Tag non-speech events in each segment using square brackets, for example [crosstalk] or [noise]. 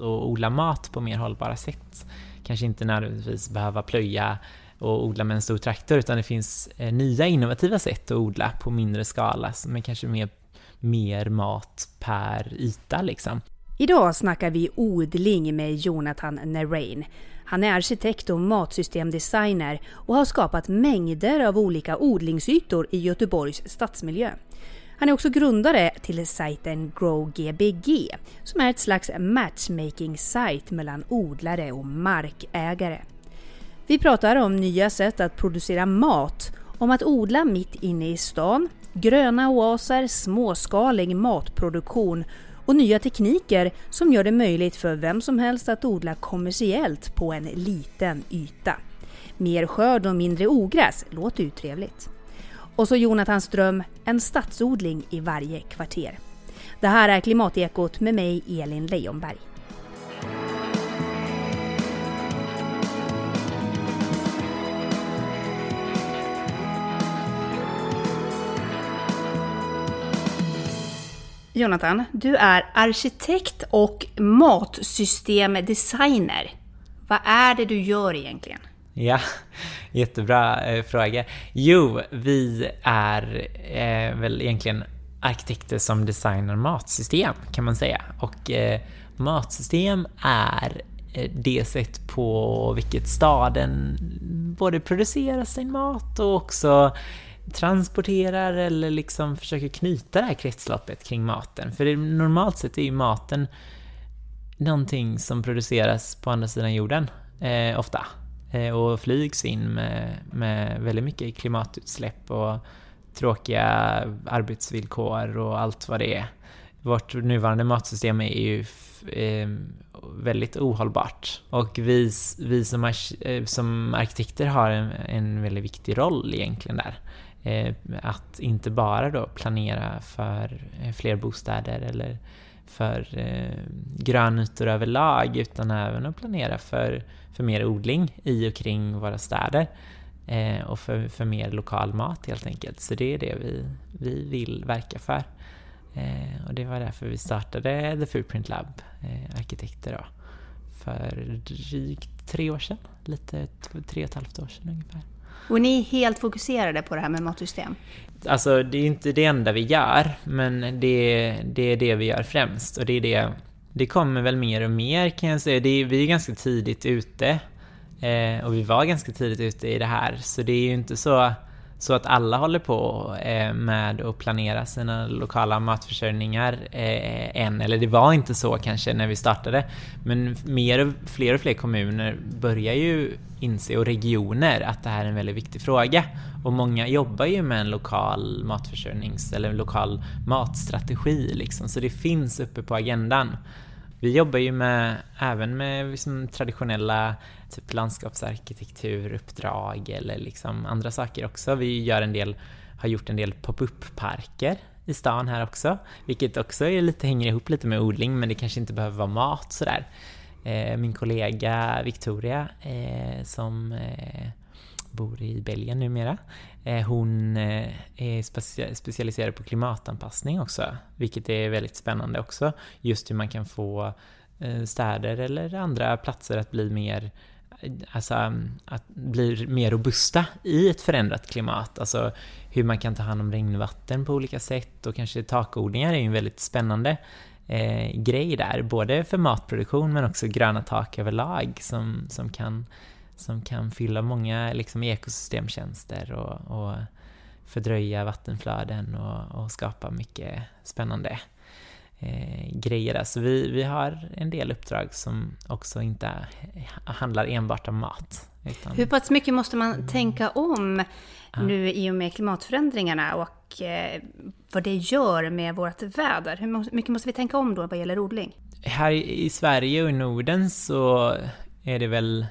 och odla mat på mer hållbara sätt. Kanske inte nödvändigtvis behöva plöja och odla med en stor traktor, utan det finns eh, nya innovativa sätt att odla på mindre skala som är kanske mer, mer mat per yta liksom. Idag snackar vi odling med Jonathan Nerain. Han är arkitekt och matsystemdesigner och har skapat mängder av olika odlingsytor i Göteborgs stadsmiljö. Han är också grundare till sajten GrowGBG som är ett slags matchmaking-sajt mellan odlare och markägare. Vi pratar om nya sätt att producera mat, om att odla mitt inne i stan, gröna oaser, småskalig matproduktion och nya tekniker som gör det möjligt för vem som helst att odla kommersiellt på en liten yta. Mer skörd och mindre ogräs låter ju trevligt. Och så Jonathans dröm, en stadsodling i varje kvarter. Det här är Klimatekot med mig, Elin Leijonberg. Jonathan, du är arkitekt och matsystemdesigner. Vad är det du gör egentligen? Ja, jättebra eh, fråga. Jo, vi är eh, väl egentligen arkitekter som designar matsystem kan man säga. Och eh, matsystem är eh, det sätt på vilket staden både producerar sin mat och också transporterar eller liksom försöker knyta det här kretsloppet kring maten. För det, normalt sett är ju maten någonting som produceras på andra sidan jorden, eh, ofta. Eh, och flygs in med, med väldigt mycket klimatutsläpp och tråkiga arbetsvillkor och allt vad det är. Vårt nuvarande matsystem är ju eh, väldigt ohållbart. Och vi, vi som, ar eh, som arkitekter har en, en väldigt viktig roll egentligen där. Eh, att inte bara då planera för eh, fler bostäder eller för eh, grönytor överlag utan även att planera för, för mer odling i och kring våra städer eh, och för, för mer lokal mat helt enkelt. Så det är det vi, vi vill verka för. Eh, och det var därför vi startade The Foodprint Lab, eh, arkitekter då, för drygt tre år sedan, lite tre och ett halvt år sedan ungefär. Och ni är helt fokuserade på det här med matsystem? Alltså, det är inte det enda vi gör, men det, det är det vi gör främst. Och det är det... Det kommer väl mer och mer kan jag säga. Det är, vi är ganska tidigt ute. Eh, och vi var ganska tidigt ute i det här, så det är ju inte så så att alla håller på eh, med att planera sina lokala matförsörjningar eh, än, eller det var inte så kanske när vi startade. Men mer, fler och fler kommuner börjar ju inse, och regioner, att det här är en väldigt viktig fråga. Och många jobbar ju med en lokal matförsörjnings eller en lokal matstrategi liksom, så det finns uppe på agendan. Vi jobbar ju med, även med liksom traditionella typ landskapsarkitekturuppdrag eller liksom andra saker också. Vi gör en del, har gjort en del pop-up-parker i stan här också, vilket också är lite, hänger ihop lite med odling, men det kanske inte behöver vara mat sådär. Eh, min kollega Victoria, eh, som eh, bor i Belgien numera. Eh, hon eh, är specialiserad på klimatanpassning också, vilket är väldigt spännande också. Just hur man kan få eh, städer eller andra platser att bli mer alltså, mm, att bli mer robusta i ett förändrat klimat. Alltså hur man kan ta hand om regnvatten på olika sätt och kanske takodlingar är ju en väldigt spännande eh, grej där, både för matproduktion men också gröna tak överlag som, som kan som kan fylla många liksom, ekosystemtjänster och, och fördröja vattenflöden och, och skapa mycket spännande eh, grejer där. Så vi, vi har en del uppdrag som också inte handlar enbart om mat. Utan... Hur pass mycket måste man tänka om nu i och med klimatförändringarna och eh, vad det gör med vårt väder? Hur mycket måste vi tänka om då vad gäller odling? Här i Sverige och i Norden så är det väl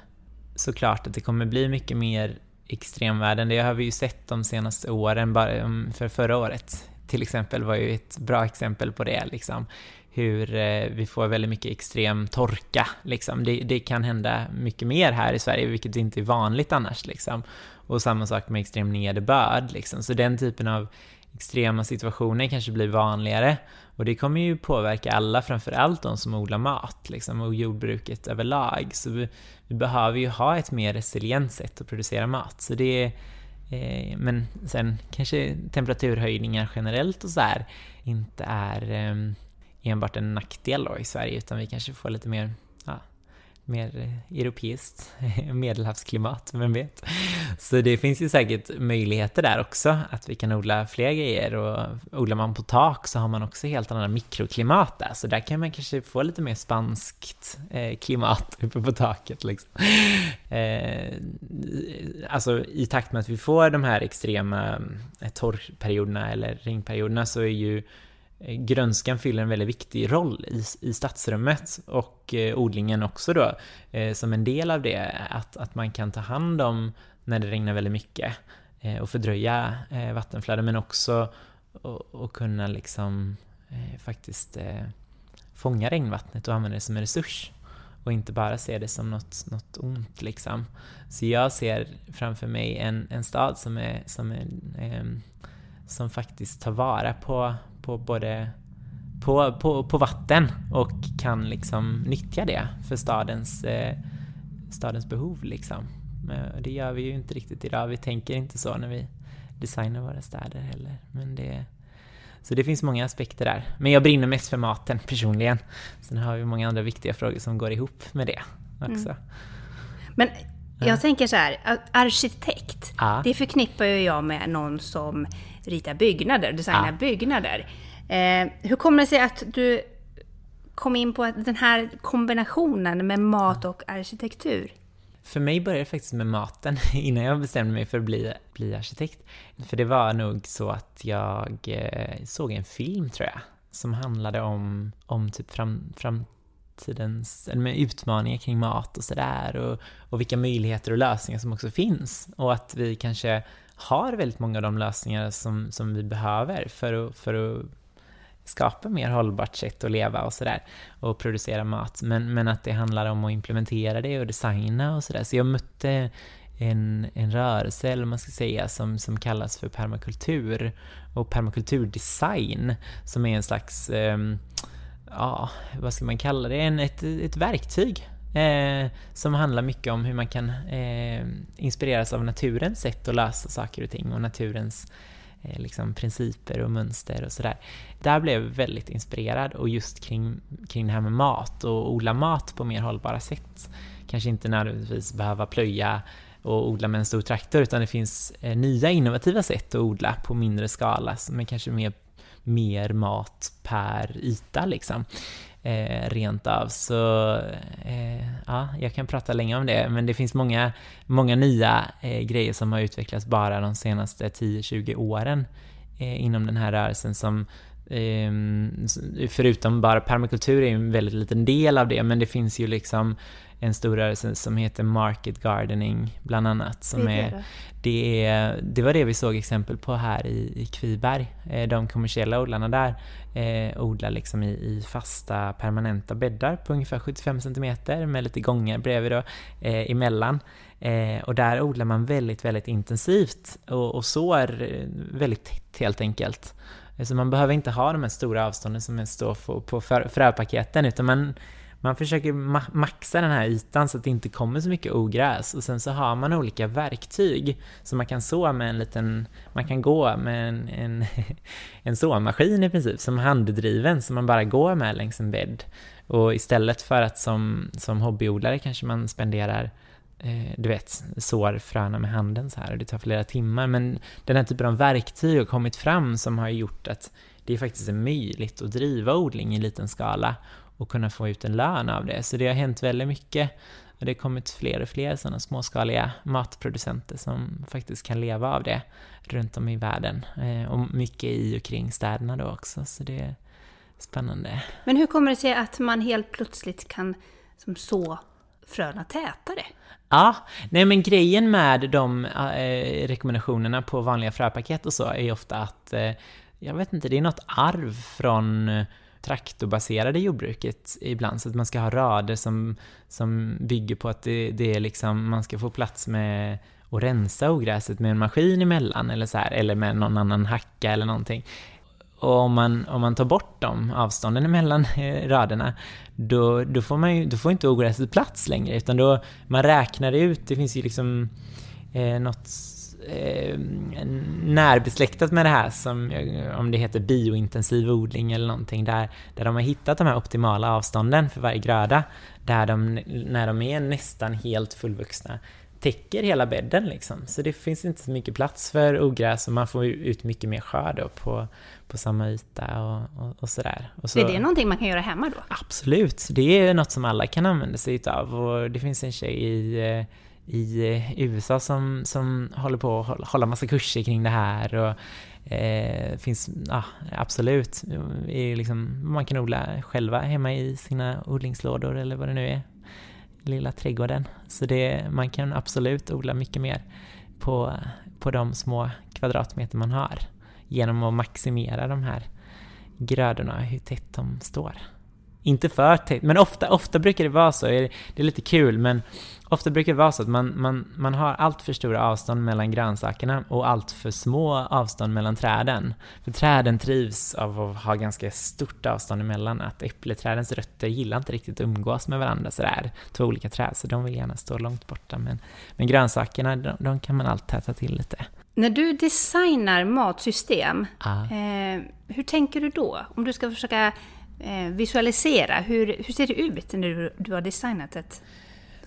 såklart att det kommer bli mycket mer extremvärden. Det har vi ju sett de senaste åren, bara för förra året till exempel var ju ett bra exempel på det. Liksom. Hur eh, vi får väldigt mycket extrem torka. Liksom. Det, det, kan hända mycket mer här i Sverige, vilket inte är vanligt annars. Liksom. Och samma sak med extrem nederbörd. Liksom. Så den typen av extrema situationer kanske blir vanligare. Och det kommer ju påverka alla, framförallt de som odlar mat liksom, och jordbruket överlag. Så vi, vi behöver ju ha ett mer resilient sätt att producera mat. Så det eh, men sen kanske temperaturhöjningar generellt och så här inte är eh, enbart en nackdel då i Sverige, utan vi kanske får lite mer mer eh, europeiskt [laughs] medelhavsklimat, vem vet? Så det finns ju säkert möjligheter där också, att vi kan odla fler grejer och odlar man på tak så har man också helt andra mikroklimat där, så där kan man kanske få lite mer spanskt eh, klimat [laughs] uppe på taket liksom. Eh, alltså i takt med att vi får de här extrema eh, torrperioderna eller regnperioderna så är ju Eh, grönskan fyller en väldigt viktig roll i, i stadsrummet och eh, odlingen också då eh, som en del av det, att, att man kan ta hand om när det regnar väldigt mycket och fördröja vattenflöden men också och, kunna liksom faktiskt fånga regnvattnet och använda det som en resurs och inte bara se det som något, något ont liksom. Så jag ser framför mig en, en stad som är, som är som faktiskt tar vara på, på både på, på, på vatten och kan liksom nyttja det för stadens, eh, stadens behov liksom. Men det gör vi ju inte riktigt idag. Vi tänker inte så när vi designar våra städer heller. Men det, så det finns många aspekter där. Men jag brinner mest för maten personligen. Sen har vi många andra viktiga frågor som går ihop med det också. Mm. Men jag ja. tänker så här, arkitekt, ja. det förknippar ju jag med någon som ritar byggnader, designar ja. byggnader. Eh, hur kommer det sig att du kom in på den här kombinationen med mat och arkitektur? För mig började det faktiskt med maten [laughs] innan jag bestämde mig för att bli, bli arkitekt. För det var nog så att jag eh, såg en film, tror jag, som handlade om, om typ fram, framtidens eller med utmaningar kring mat och sådär och, och vilka möjligheter och lösningar som också finns. Och att vi kanske har väldigt många av de lösningar som, som vi behöver för att, för att skapa mer hållbart sätt att leva och sådär och producera mat. Men, men att det handlar om att implementera det och designa och sådär. Så jag mötte en, en rörelse, eller man ska säga, som, som kallas för permakultur och permakulturdesign som är en slags, eh, ja, vad ska man kalla det, en, ett, ett verktyg Eh, som handlar mycket om hur man kan eh, inspireras av naturens sätt att lösa saker och ting och naturens eh, liksom principer och mönster och sådär. Där blev jag väldigt inspirerad och just kring, kring det här med mat och odla mat på mer hållbara sätt. Kanske inte nödvändigtvis behöva plöja och odla med en stor traktor utan det finns eh, nya innovativa sätt att odla på mindre skala som är kanske mer, mer mat per yta liksom eh, rent av. Så eh, ja, jag kan prata länge om det, men det finns många, många nya eh, grejer som har utvecklats bara de senaste 10-20 åren eh, inom den här rörelsen som ehm, Förutom bara permakultur är ju en väldigt liten del av det, men det finns ju liksom en stor rörelse som heter Market Gardening bland annat. Som är, det, det, är, det var det vi såg exempel på här i, i Kviberg. Eh, de kommersiella odlarna där eh, odlar liksom i, i, fasta permanenta bäddar på ungefär 75 cm med lite gångar bredvid då, eh, emellan. Eh, och där odlar man väldigt, väldigt intensivt och, och sår väldigt tätt helt enkelt. Så man behöver inte ha de här stora avstånden som står på, på fröpaketen utan man man försöker ma maxa den här ytan så att det inte kommer så mycket ogräs och sen så har man olika verktyg så man kan så med en liten, man kan gå med en, en, [laughs] en såmaskin i princip som handdriven som man bara går med längs en bädd. Och istället för att som, som hobbyodlare kanske man spenderar eh, du vet, sår fröna med handen så här och det tar flera timmar. Men den här typen av verktyg har kommit fram som har gjort att det faktiskt är möjligt att driva odling i liten skala och kunna få ut en lön av det. Så det har hänt väldigt mycket och det har kommit fler och fler sådana småskaliga matproducenter som faktiskt kan leva av det runt om i världen eh, och mycket i och kring städerna då också. Så det är spännande. Men hur kommer det sig att man helt plötsligt kan som så fröna tätare? Ja, nej men grejen med de eh, rekommendationerna på vanliga fröpaket och så är ofta att eh, jag vet inte, det är något arv från traktorbaserade jordbruket ibland, så att man ska ha rader som, som bygger på att det, det är liksom, man ska få plats med att rensa ogräset med en maskin emellan eller så här, eller med någon annan hacka eller någonting. Och om man, om man tar bort de avstånden mellan eh, raderna, då, då, får man ju, då får inte ogräset plats längre, utan då man räknar ut, det finns ju liksom eh, något eh, närbesläktat med det här som, om det heter biointensiv odling eller någonting, där, där de har hittat de här optimala avstånden för varje gröda, där de, när de är nästan helt fullvuxna, täcker hela bädden liksom. Så det finns inte så mycket plats för ogräs och man får ut mycket mer skörd på, på samma yta och, och, och sådär. Och så, är det någonting man kan göra hemma då? Absolut, det är något som alla kan använda sig utav och det finns en tjej i eh, i eh, USA som, som håller på att hålla massa kurser kring det här och eh, finns, ja, absolut, är liksom, man kan odla själva hemma i sina odlingslådor eller vad det nu är, lilla trädgården. Så det, man kan absolut odla mycket mer på, på de små kvadratmeter man har genom att maximera de här grödorna, hur tätt de står. Inte för tätt, men ofta, ofta brukar det vara så, det är lite kul, men ofta brukar det vara så att man, man, man har allt för stora avstånd mellan grönsakerna och allt för små avstånd mellan träden. För träden trivs av att ha ganska stort avstånd emellan, att äppleträdens rötter gillar inte riktigt att umgås med varandra sådär, två olika träd, så de vill gärna stå långt borta. Men, men grönsakerna, de, de kan man alltid täta till lite. När du designar matsystem, ah. eh, hur tänker du då? Om du ska försöka eh, visualisera, hur, hur ser det ut när du, du har designat ett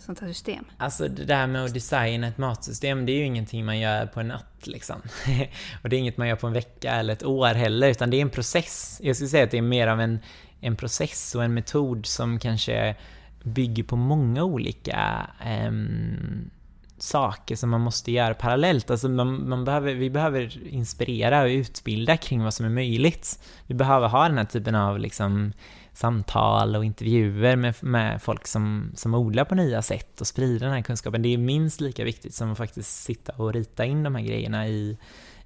sånt här system? Alltså det där med att designa ett matsystem, det är ju ingenting man gör på en natt liksom. [laughs] och det är inget man gör på en vecka eller ett år heller, utan det är en process. Jag skulle säga att det är mer av en, en process och en metod som kanske bygger på många olika um, saker som man måste göra parallellt. Alltså man, man behöver, vi behöver inspirera och utbilda kring vad som är möjligt. Vi behöver ha den här typen av liksom samtal och intervjuer med, med folk som, som odlar på nya sätt och sprida den här kunskapen. Det är minst lika viktigt som att faktiskt sitta och rita in de här grejerna i,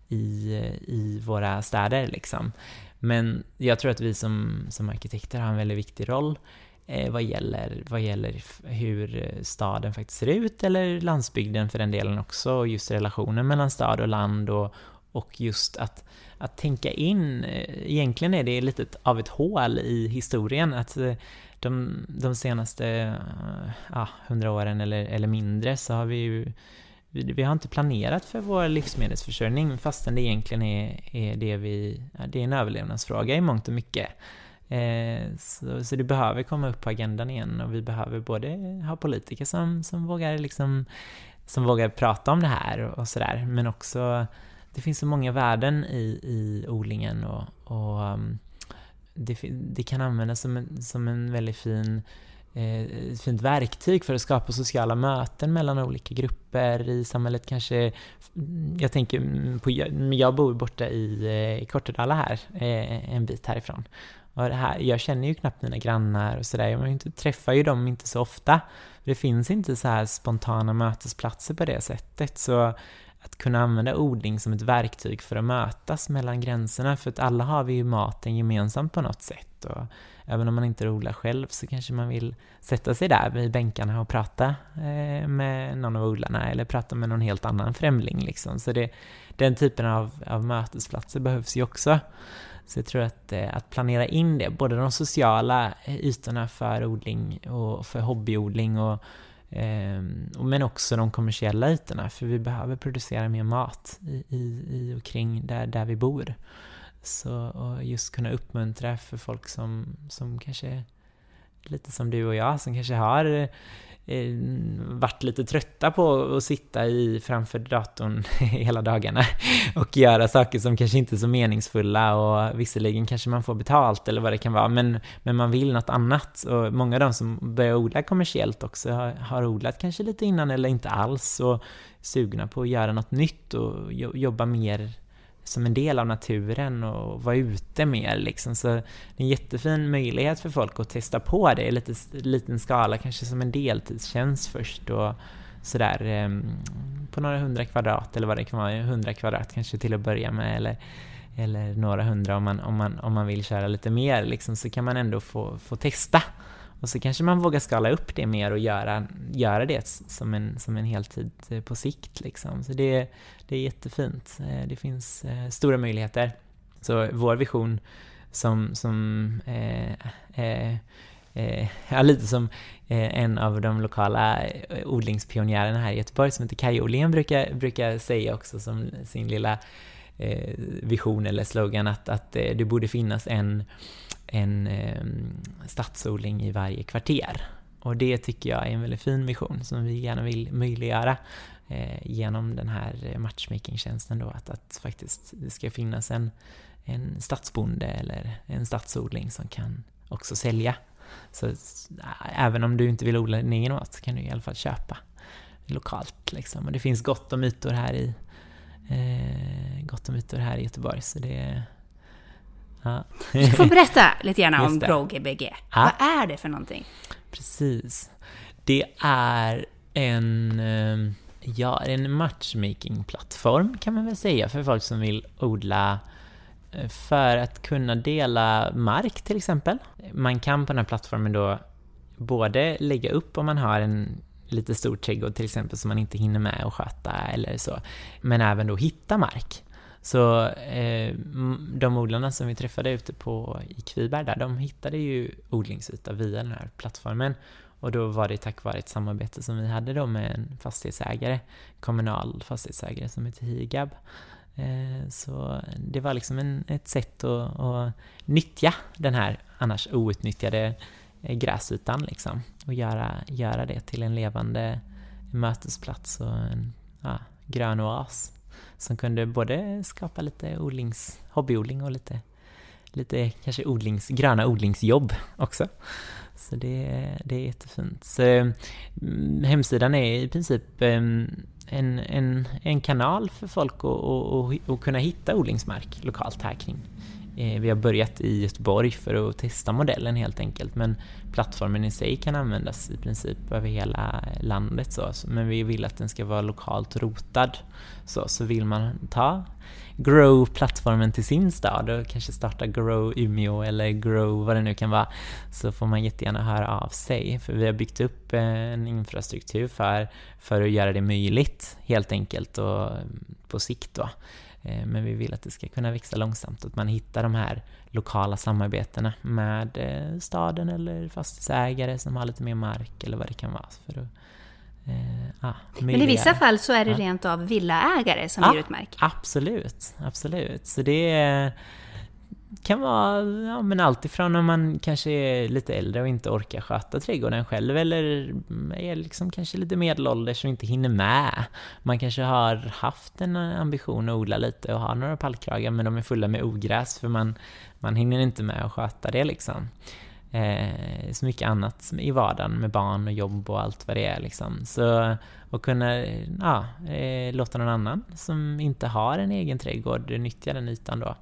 i, i våra städer. Liksom. Men jag tror att vi som, som arkitekter har en väldigt viktig roll eh, vad, gäller, vad gäller hur staden faktiskt ser ut, eller landsbygden för den delen också, just relationen mellan stad och land och, och just att att tänka in, eh, egentligen är det lite av ett hål i historien, att eh, de, de senaste hundra ja, hundra åren eller, eller mindre så har vi ju vi, vi har inte planerat för vår livsmedelsförsörjning fastän det egentligen är, är det vi, det är en överlevnadsfråga i mångt och mycket. Eh, så, så det behöver komma upp på agendan igen och vi behöver både ha politiker som, som vågar liksom som vågar prata om det här och, och sådär, men också det finns så många värden i, i odlingen och, och um, det, det, kan användas som en, som en väldigt fin eh, fint verktyg för att skapa sociala möten mellan olika grupper i samhället. Kanske, mm, jag tänker mm, på, jag bor borta i, eh, i Kortedala här, eh, en bit härifrån. Och det här, jag känner ju knappt mina grannar och sådär, jag träffar ju dem inte så ofta. Det finns inte så här spontana mötesplatser på det sättet, så att kunna använda odling som ett verktyg för att mötas mellan gränserna, för att alla har vi ju maten gemensamt på något sätt. Och även om man inte odlar själv så kanske man vill sätta sig där vid bänkarna och prata eh, med någon av odlarna eller prata med någon helt annan främling. Liksom. Så det, den typen av, av mötesplatser behövs ju också. Så jag tror att, eh, att planera in det, både de sociala ytorna för odling och för hobbyodling och Ehm, men också de kommersiella ytorna, för vi behöver producera mer mat i, i, i och kring där, där vi bor. Så och just kunna uppmuntra för folk som, som kanske, lite som du och jag, som kanske har Eh, varit lite trötta på att sitta i framför datorn [laughs] hela dagarna och göra saker som kanske inte är så meningsfulla och visserligen kanske man får betalt eller vad det kan vara, men, men man vill något annat. Och många av de som börjar odla kommersiellt också har, har odlat kanske lite innan eller inte alls och sugna på att göra något nytt och jobba mer som en del av naturen och vara ute mer liksom. Så det är en jättefin möjlighet för folk att testa på det i lite liten skala, kanske som en deltidstjänst först och sådär eh, på några hundra kvadrat eller vad det kan vara, hundra kvadrat kanske till att börja med eller, eller några hundra om man, om, man, om man vill köra lite mer liksom, så kan man ändå få, få testa och så kanske man vågar skala upp det mer och göra, göra det som en, som en heltid eh, på sikt. Liksom. Så det, det är jättefint. Eh, det finns eh, stora möjligheter. Så vår vision som, som eh, eh, eh, ja, lite som en av de lokala odlingspionjärerna här i Göteborg som heter Kaj Åhlén brukar, brukar säga också som sin lilla vision eller slogan att, att det borde finnas en en eh, stadsodling i varje kvarter. Och det tycker jag är en väldigt fin vision som vi gärna vill möjliggöra eh, genom den här matchmaking-tjänsten då, att, att faktiskt det ska finnas en, en stadsbonde eller en stadsodling som kan också sälja. Så eh, även om du inte vill odla din egen mat så kan du i alla fall köpa lokalt liksom. Och det finns gott om ytor här i eh, gott om ytor här i Göteborg så det Ja. Du får berätta lite gärna om GrowGBG. Ja. Vad är det för någonting? Precis. Det är en, eh, ja, en matchmaking-plattform kan man väl säga för folk som vill odla eh, för att kunna dela mark till exempel. Man kan på den här plattformen då både lägga upp om man har en lite stor trädgård till exempel som man inte hinner med att sköta eller så, men även då hitta mark. Så eh, de odlarna som vi träffade ute på i Kviberg där, de hittade ju odlingsyta via den här plattformen. Och då var det tack vare ett samarbete som vi hade då med en fastighetsägare, kommunal fastighetsägare som heter Higab. Eh, så det var liksom en, ett sätt att, att nyttja den här annars outnyttjade eh, gräsytan liksom. Och göra, göra det till en levande mötesplats och en ja, grön oas som kunde både skapa lite odlings, hobbyodling och lite, lite kanske odlings, gröna odlingsjobb också. Så det, det är jättefint. Så, mm, hemsidan är i princip ehm, en, en, en kanal för folk att, att, att kunna hitta odlingsmark lokalt här kring Eh, vi har börjat i Göteborg för att testa modellen helt enkelt, men plattformen i sig kan användas i princip över hela landet. Så. Men vi vill att den ska vara lokalt rotad. Så, så vill man ta Grow-plattformen till sin stad och kanske starta Grow Umeå eller Grow vad det nu kan vara, så får man jättegärna höra av sig. För vi har byggt upp eh, en infrastruktur för, för att göra det möjligt helt enkelt och mm, på sikt då. Eh, men vi vill att det ska kunna växa långsamt, att man hittar de här lokala samarbetena med eh, staden eller fastighetsägare som har lite mer mark eller vad det kan vara. För att, eh, ah, Men i vissa fall så är det rent av villaägare som ja, ger ut mark? Absolut, absolut. Så det är kan vara ja, men allt ifrån om man kanske är lite äldre och inte orkar sköta trädgården själv eller är liksom kanske lite medelålders och inte hinner med. Man kanske har haft en ambition att odla lite och ha några pallkragar men de är fulla med ogräs för man, man hinner inte med att sköta det liksom. Eh, så mycket annat i vardagen med barn och jobb och allt vad det är liksom. Så att kunna ja, eh, låta någon annan som inte har en egen trädgård nyttja den ytan då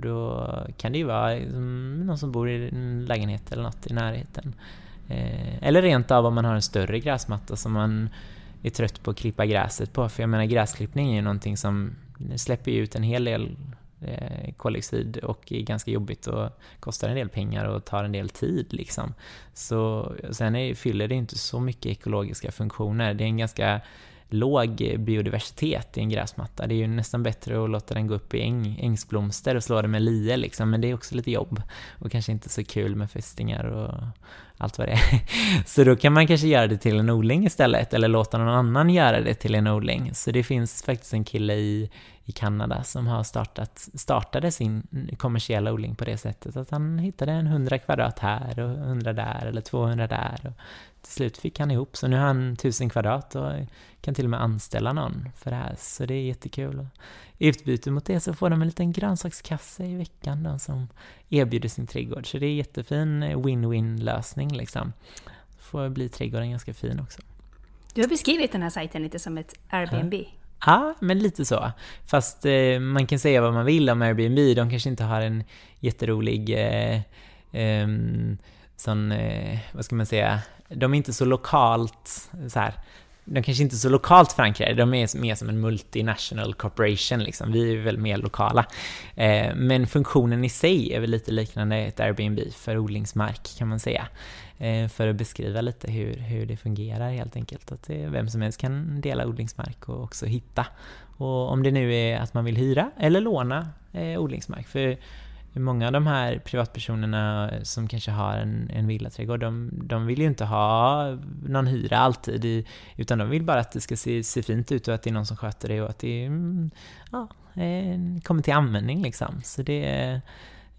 då kan det ju vara liksom, någon som bor i en lägenhet eller något i närheten. Eh, eller rent av om man har en större gräsmatta som man är trött på att klippa gräset på. För jag menar gräsklippning är ju någonting som släpper ut en hel del eh, koldioxid och är ganska jobbigt och kostar en del pengar och tar en del tid liksom. Så sen är, fyller det inte så mycket ekologiska funktioner. Det är en ganska låg biodiversitet i en gräsmatta. Det är ju nästan bättre att låta den gå upp i äng, ängsblomster och slå det med lie liksom, men det är också lite jobb och kanske inte så kul med fästingar och allt vad det är. [laughs] Så då kan man kanske göra det till en odling istället, eller låta någon annan göra det till en odling. Så det finns faktiskt en kille i, i Kanada som har startat, startade sin kommersiella odling på det sättet att han hittade en 100 kvadrat här och 100 där eller 200 där. Och till slut fick han ihop, så nu har han 1000 kvadrat och kan till och med anställa någon för det här, så det är jättekul. I utbyte mot det så får de en liten grönsakskasse i veckan då, som erbjuder sin trädgård, så det är jättefin win-win lösning liksom. Så får bli trädgården ganska fin också. Du har beskrivit den här sajten lite som ett Airbnb. Ja. Ja, men lite så. Fast eh, man kan säga vad man vill om Airbnb, de kanske inte har en jätterolig eh, eh, sån, eh, vad ska man säga, de är inte så lokalt så här, de kanske inte är så lokalt förankrade, de är mer som en multinational corporation liksom. Vi är väl mer lokala. Eh, men funktionen i sig är väl lite liknande ett Airbnb för odlingsmark kan man säga. Eh, för att beskriva lite hur, hur det fungerar helt enkelt. Att det, vem som helst kan dela odlingsmark och också hitta. Och om det nu är att man vill hyra eller låna eh, odlingsmark. För många av de här privatpersonerna som kanske har en, en villaträdgård, de, de vill ju inte ha någon hyra alltid, utan de vill bara att det ska se, se fint ut och att det är någon som sköter det och att det mm, ja, kommer till användning liksom. Så det,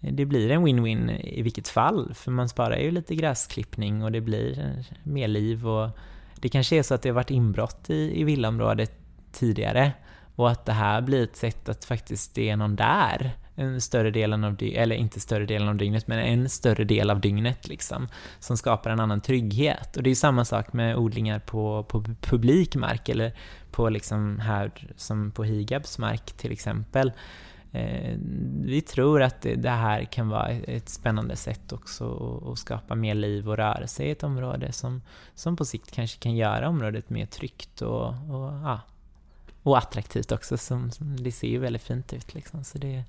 det blir en win-win i vilket fall, för man sparar ju lite gräsklippning och det blir mer liv och det kanske är så att det har varit inbrott i, i villaområdet tidigare och att det här blir ett sätt att faktiskt det är någon där en större delen av dygnet, eller inte större delen av dygnet, men en större del av dygnet liksom, som skapar en annan trygghet. Och det är samma sak med odlingar på, på publik mark, eller på liksom här som på Higabs mark till exempel. Eh, vi tror att det, det, här kan vara ett spännande sätt också att skapa mer liv och rörelse i ett område som, som på sikt kanske kan göra området mer tryggt och, och, ja, och attraktivt också. Som, som, det ser ju väldigt fint ut liksom. Så det,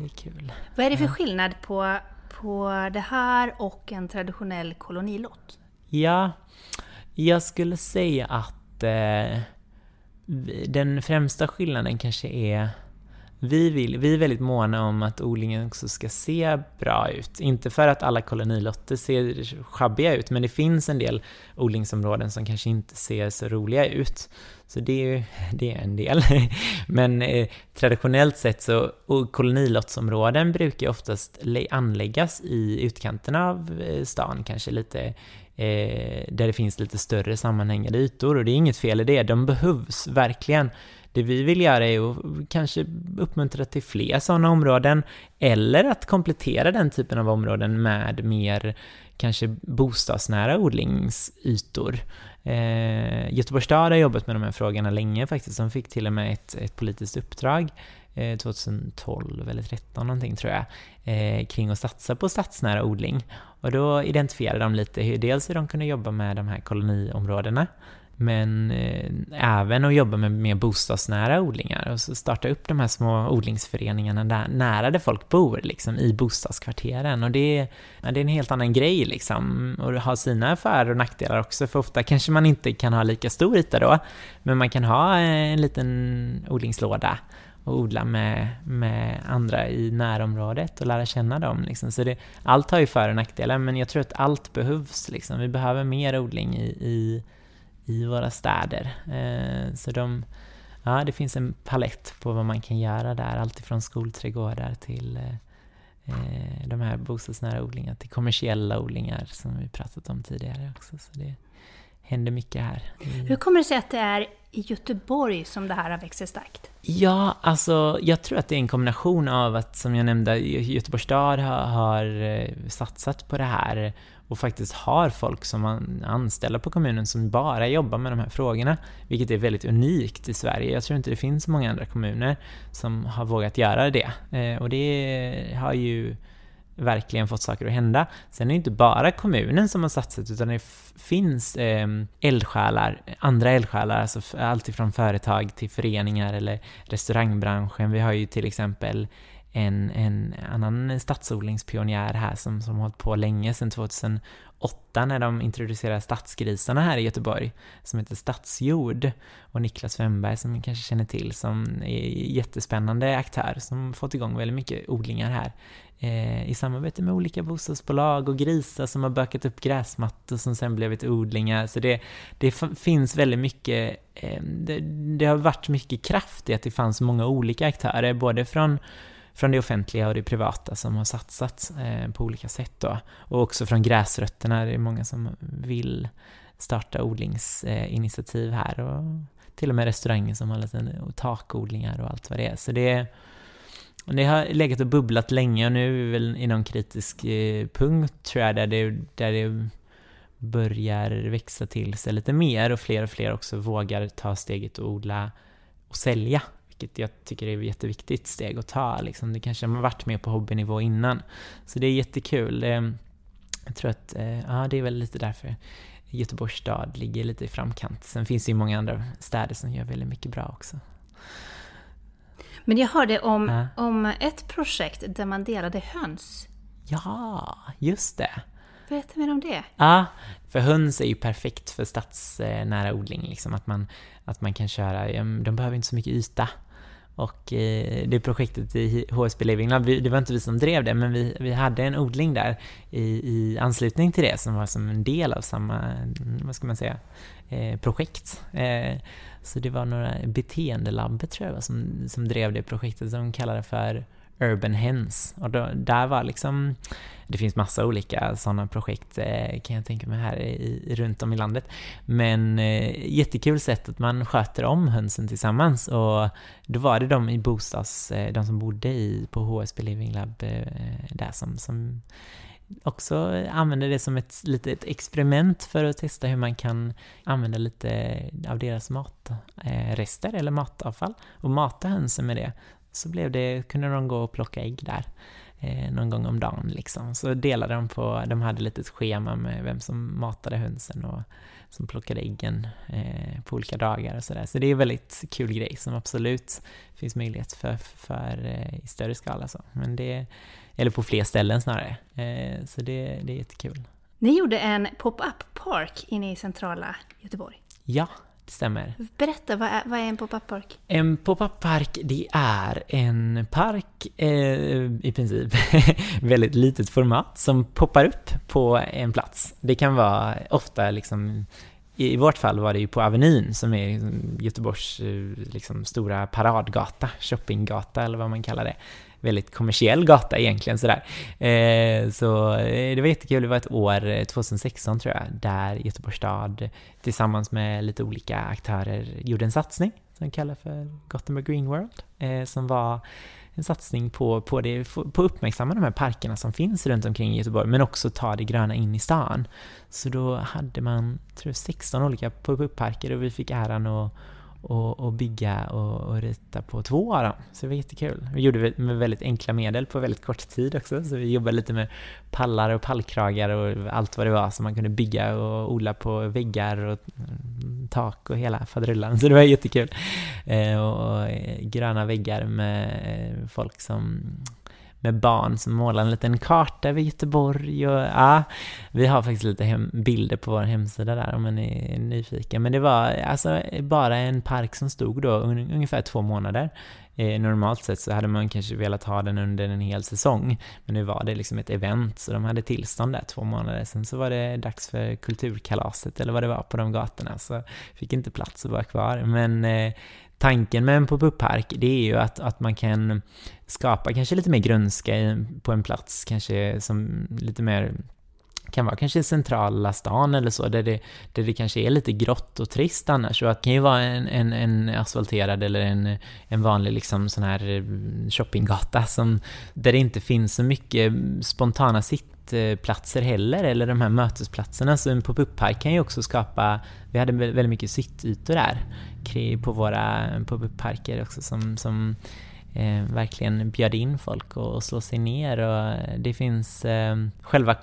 det är kul. Vad är det för skillnad på, på det här och en traditionell kolonilott? Ja, jag skulle säga att eh, den främsta skillnaden kanske är vi, vill, vi är väldigt måna om att odlingen också ska se bra ut. Inte för att alla kolonilotter ser schabbiga ut, men det finns en del odlingsområden som kanske inte ser så roliga ut. Så det är, [laughs] det är en del. [laughs] Men eh, traditionellt sett så, och kolonilottsområden brukar ju oftast anläggas i utkanterna av eh, stan, kanske lite eh, där det finns lite större sammanhängande ytor och det är inget fel i det, de behövs verkligen. Det vi vill göra är att kanske uppmuntra till fler sådana områden eller att komplettera den typen av områden med mer kanske bostadsnära odlingsytor. Eh, Göteborgs stad har jobbat med de här frågorna länge faktiskt. De fick till och med ett, ett politiskt uppdrag eh, 2012 eller 2013 någonting tror jag, eh, kring att satsa på stadsnära odling. Och då identifierade de lite hur, dels hur de kunde jobba med de här koloniområdena men eh, även att jobba med mer bostadsnära odlingar och så starta upp de här små odlingsföreningarna där, nära där folk bor, liksom i bostadskvarteren. Och det, ja, det är en helt annan grej liksom, och ha sina för och nackdelar också, för ofta kanske man inte kan ha lika stor yta då, men man kan ha eh, en liten odlingslåda och odla med, med andra i närområdet och lära känna dem. Liksom. Så det, allt har ju för och nackdelar, men jag tror att allt behövs. Liksom. Vi behöver mer odling i, i i våra städer. Eh, så de, ja, det finns en palett på vad man kan göra där, alltifrån skolträdgårdar till eh, eh, de här bostadsnära odlingarna, till kommersiella odlingar som vi pratat om tidigare också. Så det händer mycket här. Hur kommer det sig att det är i Göteborg som det här har växt sig starkt? Ja, alltså jag tror att det är en kombination av att, som jag nämnde, Göteborgs stad har, har satsat på det här och faktiskt har folk som man anställer på kommunen som bara jobbar med de här frågorna, vilket är väldigt unikt i Sverige. Jag tror inte det finns många andra kommuner som har vågat göra det. Eh, och det har ju verkligen fått saker att hända. Sen är det inte bara kommunen som har satsat, utan det finns eh, eldsjälar, andra eldsjälar, alltså alltifrån företag till föreningar eller restaurangbranschen. Vi har ju till exempel en, en annan stadsodlingspionjär här som, som har hållit på länge, sedan 2008 när de introducerade stadsgrisarna här i Göteborg, som heter Stadsjord. Och Niklas Wemberg som ni kanske känner till, som är jättespännande aktör, som fått igång väldigt mycket odlingar här. Eh, I samarbete med olika bostadsbolag och grisar som har bökat upp gräsmattor som sen blivit odlingar. Så det, det finns väldigt mycket, eh, det, det har varit mycket kraft i att det fanns många olika aktörer, både från från det offentliga och det privata som har satsat eh, på olika sätt då. Och också från gräsrötterna, det är många som vill starta odlingsinitiativ här och till och med restauranger som har lite takodlingar och allt vad det är. Så det, det har legat och bubblat länge och nu är vi väl i någon kritisk eh, punkt tror jag där det, där det börjar växa till sig lite mer och fler och fler också vågar ta steget och odla och sälja vilket jag tycker är ett jätteviktigt steg att ta. Liksom. Det kanske har varit med på hobbynivå innan. Så det är jättekul. Jag tror att, eh, ja det är väl lite därför Göteborgs stad ligger lite i framkant. Sen finns det ju många andra städer som gör väldigt mycket bra också. Men jag hörde om, ja. om ett projekt där man delade höns. Ja, just det. berätta mer om det. Ja, för höns är ju perfekt för stadsnära odling, liksom att man, att man kan köra, de behöver inte så mycket yta. Och eh, det projektet i HSB Living Lab, det var inte vi som drev det, men vi, vi hade en odling där i, i anslutning till det som var som en del av samma, vad ska man säga, eh, projekt. Eh, så det var några beteendelabbet tror jag som, som drev det projektet, som de kallade för Urban Hens. Och då, där var liksom, det finns massa olika sådana projekt eh, kan jag tänka mig här i, runt om i landet. Men eh, jättekul sätt att man sköter om hönsen tillsammans och då var det de i bostads, eh, de som bodde i, på HSB Living Lab eh, där som, som också använde det som ett litet experiment för att testa hur man kan använda lite av deras matrester eller matavfall och mata hönsen med det så blev det, kunde de gå och plocka ägg där eh, någon gång om dagen liksom. Så delade de på, de hade ett litet schema med vem som matade hönsen och som plockade äggen eh, på olika dagar och sådär. Så det är en väldigt kul grej som absolut finns möjlighet för, för eh, i större skala så. Men det, eller på fler ställen snarare. Eh, så det, det är jättekul. Ni gjorde en pop-up park inne i centrala Göteborg. Ja, stämmer. Berätta, vad är, vad är en pop-up park? En pop-up park, det är en park eh, i princip [laughs] väldigt litet format som poppar upp på en plats. Det kan vara ofta liksom i vårt fall var det ju på Avenyn som är Göteborgs eh, liksom, stora paradgata, shoppinggata eller vad man kallar det väldigt kommersiell gata egentligen sådär. Eh, så eh, det var jättekul, det var ett år, eh, 2016 tror jag, där Göteborgs stad tillsammans med lite olika aktörer gjorde en satsning som kallas för Gothenburg Green World, eh, som var en satsning på, på, det, på att uppmärksamma de här parkerna som finns runt omkring i Göteborg, men också ta det gröna in i stan. Så då hade man, tror jag, 16 olika pop-up-parker och vi fick äran att och, och bygga och, och, rita på två av dem. Så det var jättekul. Vi gjorde det med väldigt enkla medel på väldigt kort tid också, så vi jobbade lite med pallar och pallkragar och allt vad det var som man kunde bygga och odla på väggar och tak och hela faderullan. Så det var jättekul. Eh, och, och eh, gröna väggar med eh, folk som med barn som målar en liten karta över Göteborg och ja, vi har faktiskt lite hem, bilder på vår hemsida där om man är nyfiken. Men det var alltså bara en park som stod då un, ungefär två månader. Eh, normalt sett så hade man kanske velat ha den under en hel säsong, men nu var det liksom ett event så de hade tillstånd där två månader. Sen så var det dags för kulturkalaset eller vad det var på de gatorna så fick inte plats att vara kvar. Men eh, tanken med en pop-up-park, det är ju att, att man kan skapa kanske lite mer grönska på en plats, kanske som lite mer kan vara kanske centrala stan eller så, där det, där det kanske är lite grått och trist annars. Så det kan ju vara en, en, en asfalterad eller en, en vanlig liksom sån här eh, shoppinggata som, där det inte finns så mycket spontana sittplatser heller, eller de här mötesplatserna. Så en pop-up-park kan ju också skapa, vi hade väldigt mycket sittytor där på våra pop-up-parker också som, som eh, verkligen bjöd in folk och, slå sig ner och det finns eh, själva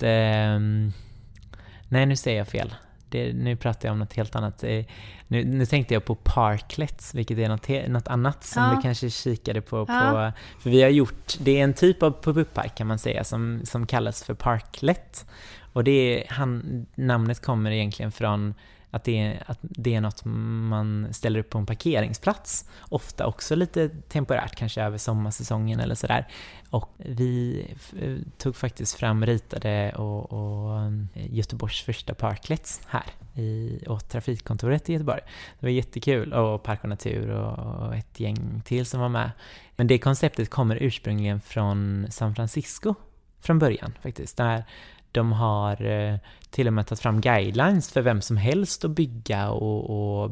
konceptet eh, Nej, nu säger jag fel. Det, nu pratar jag om något helt annat. Eh, nu, nu tänkte jag på parklets, vilket är något, något annat som ja. du kanske kikade på, på. Ja. För vi har gjort, det är en typ av pop-up-park kan man säga som, som kallas för parklet. Och det är, han, namnet kommer egentligen från att det, är, att det är något man ställer upp på en parkeringsplats. Ofta också lite temporärt, kanske över sommarsäsongen eller sådär. Och vi tog faktiskt fram, ritade och, och Göteborgs första parklets här i, åt Trafikkontoret i Göteborg. Det var jättekul och Park och Natur och, och ett gäng till som var med. Men det konceptet kommer ursprungligen från San Francisco från början faktiskt. Där de har eh, till och med tagit fram guidelines för vem som helst att bygga och, och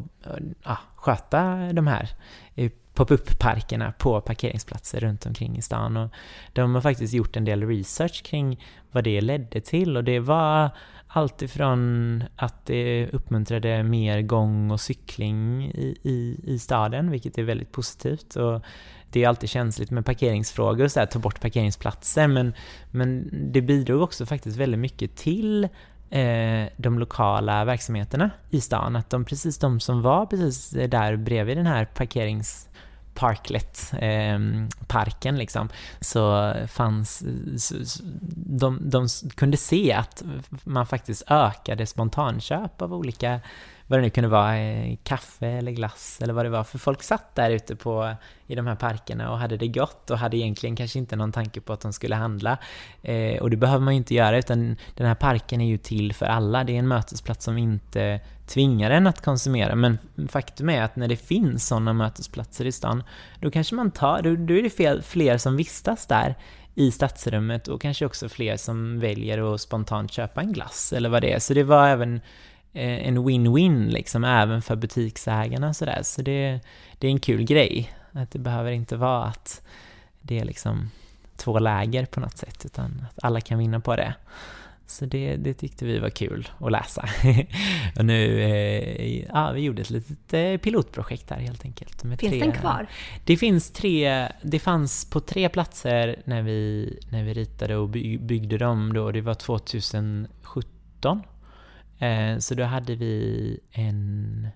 ja, sköta de här eh, pop-up-parkerna på parkeringsplatser runt omkring i stan. Och de har faktiskt gjort en del research kring vad det ledde till och det var allt ifrån att det uppmuntrade mer gång och cykling i, i, i staden, vilket är väldigt positivt. Och det är alltid känsligt med parkeringsfrågor och så här, ta bort parkeringsplatser, men, men det bidrog också faktiskt väldigt mycket till eh, de lokala verksamheterna i stan. Att de precis de som var precis där bredvid den här parkerings Parklet-parken ehm, liksom, så fanns, så, de, de kunde se att man faktiskt ökade spontanköp av olika vad det nu kunde vara, eh, kaffe eller glass eller vad det var. För folk satt där ute på, i de här parkerna och hade det gott och hade egentligen kanske inte någon tanke på att de skulle handla. Eh, och det behöver man ju inte göra utan den här parken är ju till för alla. Det är en mötesplats som inte tvingar en att konsumera. Men faktum är att när det finns sådana mötesplatser i stan, då kanske man tar, då, då är det fel, fler som vistas där i stadsrummet och kanske också fler som väljer att spontant köpa en glass eller vad det är. Så det var även en win-win liksom, även för butiksägarna sådär. Så det, det är en kul grej. Att det behöver inte vara att det är liksom två läger på något sätt, utan att alla kan vinna på det. Så det, det tyckte vi var kul att läsa. [laughs] och nu, eh, ja, vi gjorde ett litet eh, pilotprojekt där helt enkelt. Finns tre, den kvar? Det finns tre, det fanns på tre platser när vi, när vi ritade och byggde dem då, det var 2017 Eh, så då hade vi en,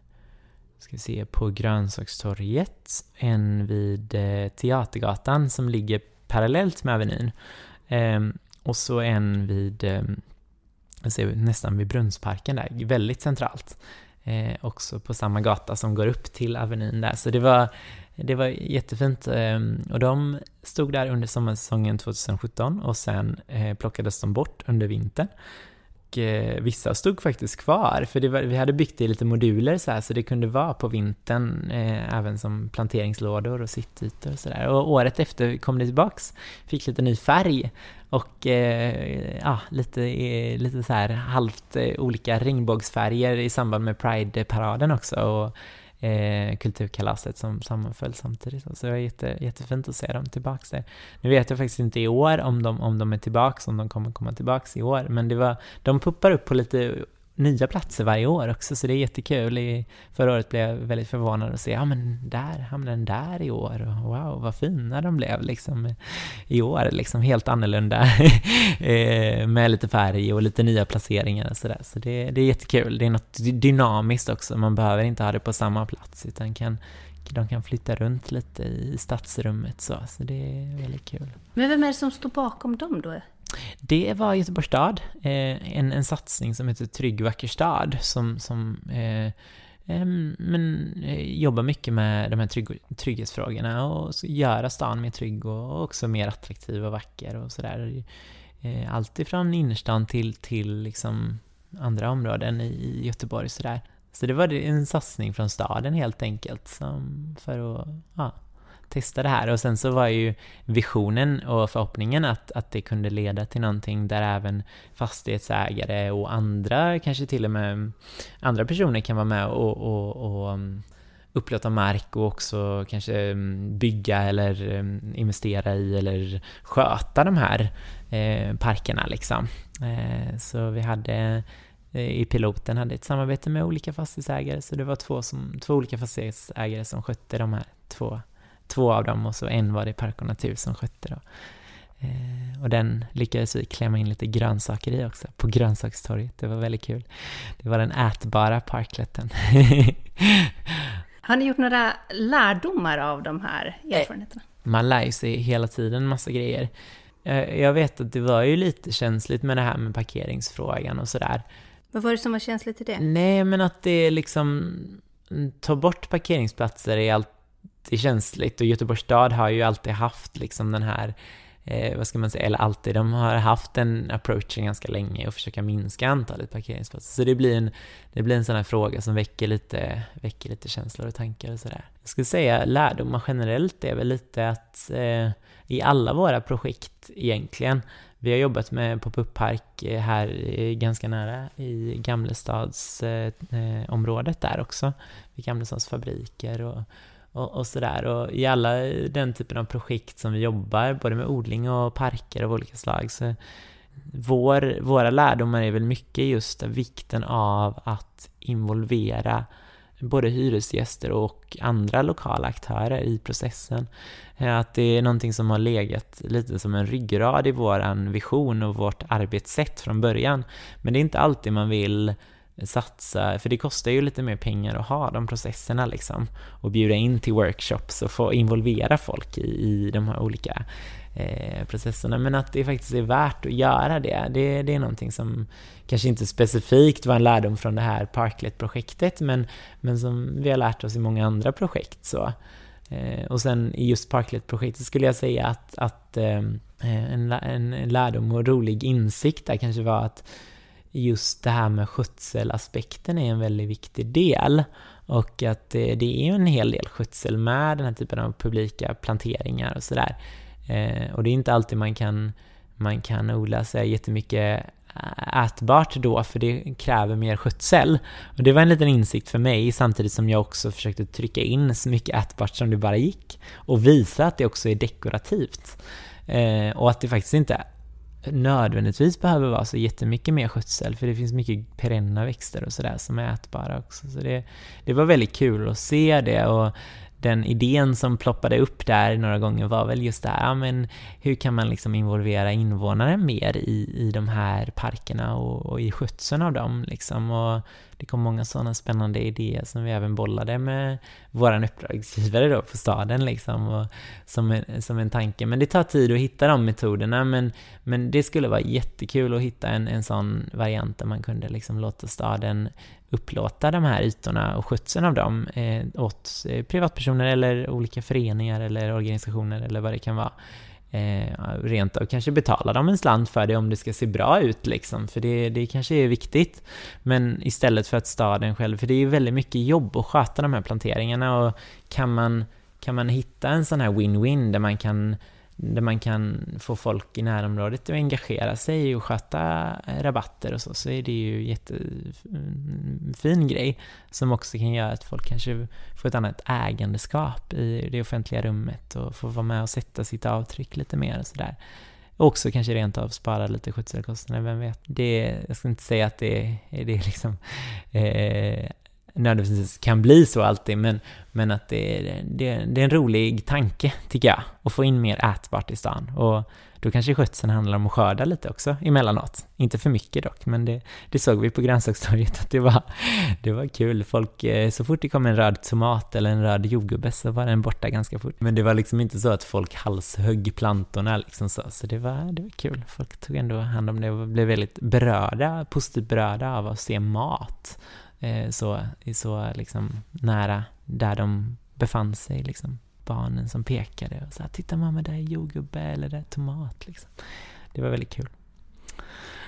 ska vi se, på Grönsakstorget, en vid eh, Teatergatan som ligger parallellt med Avenyn. Eh, och så en vid, eh, ser, nästan vid Brunnsparken där, väldigt centralt. Eh, också på samma gata som går upp till Avenyn där. Så det var, det var jättefint. Eh, och de stod där under sommarsäsongen 2017 och sen eh, plockades de bort under vintern eh, vissa stod faktiskt kvar, för var, vi hade byggt i lite moduler så här, så det kunde vara på vintern eh, även som planteringslådor och sittytor och sådär. Och året efter kom det tillbaks, fick lite ny färg och eh, ja, lite, eh, lite så här halvt eh, olika regnbågsfärger i samband med Pride-paraden också. Och, eh, kulturkalaset som sammanföll samtidigt. Så det var jätte, jättefint att se dem tillbaks där. Nu vet jag faktiskt inte i år om de, om de är tillbaks, om de kommer komma tillbaks i år, men det var, de puppar upp på lite nya platser varje år också, så det är jättekul. I, förra året blev jag väldigt förvånad att se, ja men där hamnade den där i år, och wow vad fina de blev liksom i år, liksom helt annorlunda [laughs] eh, med lite färg och lite nya placeringar och sådär. Så det, det är jättekul, det är något dynamiskt också, man behöver inte ha det på samma plats utan kan, de kan flytta runt lite i stadsrummet så, så det är väldigt kul. Men vem är det som står bakom dem då? Det var Göteborgs stad, eh, en, en satsning som heter Trygg vacker stad som, som eh, eh men, eh, jobbar mycket med de här trygg, trygghetsfrågorna och göra stan mer trygg och också mer attraktiv och vacker och sådär. Eh, allt ifrån innerstan till, till liksom andra områden i Göteborg sådär. Så det var en satsning från staden helt enkelt som för att ja, testa det här. Och sen så var ju visionen och förhoppningen att, att det kunde leda till någonting där även fastighetsägare och andra, kanske till och med andra personer kan vara med och, och, och mm, upplåta mark och också kanske mm, bygga eller mm, investera i eller sköta de här eh, parkerna liksom. Eh, så vi hade eh, i piloten hade ett samarbete med olika fastighetsägare, så det var två, som, två olika fastighetsägare som skötte de här två två av dem och så en var det Park och Natur som skötte då. Eh, och den lyckades vi klämma in lite grönsaker i också, på grönsakstorget. Det var väldigt kul. Det var den ätbara parkleten. [laughs] Har ni gjort några lärdomar av de här eh, erfarenheterna? Man lär ju sig hela tiden massa grejer. Eh, jag vet att det var ju lite känsligt med det här med parkeringsfrågan och sådär. Vad var det som var känsligt i det? Nej, men att det liksom... Ta bort parkeringsplatser är allt jättekänsligt känsligt och Göteborgs stad har ju alltid haft liksom den här eh, vad ska man säga, eller alltid, de har haft en approachen ganska länge och försöka minska antalet parkeringsplatser. Så det blir en, det blir en sån här fråga som väcker lite, väcker lite känslor och tankar och sådär. Jag skulle säga lärdomar generellt är väl lite att eh, i alla våra projekt egentligen, vi har jobbat med pop-up park eh, här eh, ganska nära i Gamlestadsområdet eh, eh där också, vid Gamlestads fabriker och och, och sådär. Och i alla den typen av projekt som vi jobbar, både med odling och parker av olika slag, så vår, våra lärdomar är väl mycket just vikten av att involvera både hyresgäster och andra lokala aktörer i processen. Eh, att det är någonting som har legat lite som en ryggrad i våran vision och vårt arbetssätt från början. Men det är inte alltid man vill satsa, för det kostar ju lite mer pengar att ha de processerna liksom och bjuda in till workshops och få involvera folk i, i de här olika eh, processerna men att det faktiskt är värt att göra det. det. Det är någonting som kanske inte specifikt var en lärdom från det här Parklet-projektet men, men som vi har lärt oss i många andra projekt. Så. Eh, och sen i just Parklet-projektet skulle jag säga att, att eh, en, en lärdom och rolig insikt där kanske var att just det här med skötselaspekten är en väldigt viktig del. Och att det, det är en hel del skötsel med den här typen av publika planteringar och sådär. Eh, och det är inte alltid man kan, man kan odla sig jättemycket ätbart då, för det kräver mer skötsel. Och det var en liten insikt för mig, samtidigt som jag också försökte trycka in så mycket ätbart som det bara gick. Och visa att det också är dekorativt. Eh, och att det faktiskt inte nödvändigtvis behöver vara så jättemycket mer skötsel, för det finns mycket perenna växter och sådär som är ätbara också. Så det, det var väldigt kul att se det och den idén som ploppade upp där några gånger var väl just det här, ja, men hur kan man liksom involvera invånare mer i, i de här parkerna och, och i skötseln av dem liksom. Och det kom många sådana spännande idéer som vi även bollade med våran uppdragsgivare då på staden liksom, och som, en, som en tanke. Men det tar tid att hitta de metoderna, men, men det skulle vara jättekul att hitta en, en sån variant där man kunde liksom låta staden upplåta de här ytorna och skötseln av dem eh, åt eh, privatpersoner eller olika föreningar eller organisationer eller vad det kan vara. Eh, rent av kanske betala dem en slant för det om det ska se bra ut liksom, för det, det kanske är viktigt. Men istället för att staden själv, för det är ju väldigt mycket jobb att sköta de här planteringarna och kan man, kan man hitta en sån här win-win där man kan där man kan få folk i närområdet att engagera sig och sköta rabatter och så, så är det ju en jättefin mm, grej som också kan göra att folk kanske får ett annat ägandeskap i det offentliga rummet och får vara med och sätta sitt avtryck lite mer och sådär. Också kanske rent av spara lite skötselkostnader, vem vet? Det, jag ska inte säga att det är, det är liksom eh, nödvändigtvis kan bli så alltid, men, men att det är, det, det är en rolig tanke, tycker jag, att få in mer ätbart i stan. Och då kanske skötseln handlar om att skörda lite också emellanåt. Inte för mycket dock, men det, det såg vi på grönsakstorget att det var, det var kul. Folk, eh, så fort det kom en röd tomat eller en röd jordgubbe så var den borta ganska fort. Men det var liksom inte så att folk halshögg plantorna liksom så, så det var, det var kul. Folk tog ändå hand om det och blev väldigt berörda, positivt berörda av att se mat så, så liksom nära där de befann sig. Liksom. Barnen som pekade och sa ”Titta mamma, där är jordgubbe” eller ”Där är tomat”. Liksom. Det var väldigt kul.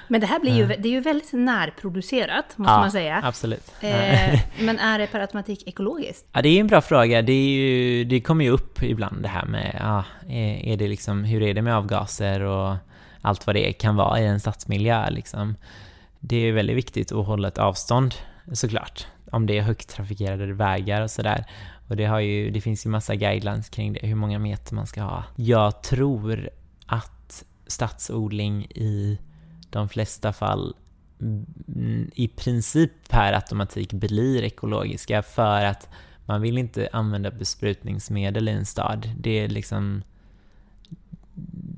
Men det här blir ju, det är ju väldigt närproducerat, måste ja, man säga. absolut. Eh, [laughs] men är det per automatik ekologiskt? Ja, det är en bra fråga. Det, ju, det kommer ju upp ibland det här med, ja, är det liksom, hur är det med avgaser och allt vad det kan vara i en stadsmiljö liksom. Det är väldigt viktigt att hålla ett avstånd såklart. Om det är högt trafikerade vägar och sådär. Och det, har ju, det finns ju massa guidelines kring det, hur många meter man ska ha. Jag tror att stadsodling i de flesta fall mm, i princip per automatik blir ekologiska för att man vill inte använda besprutningsmedel i en stad. Det är liksom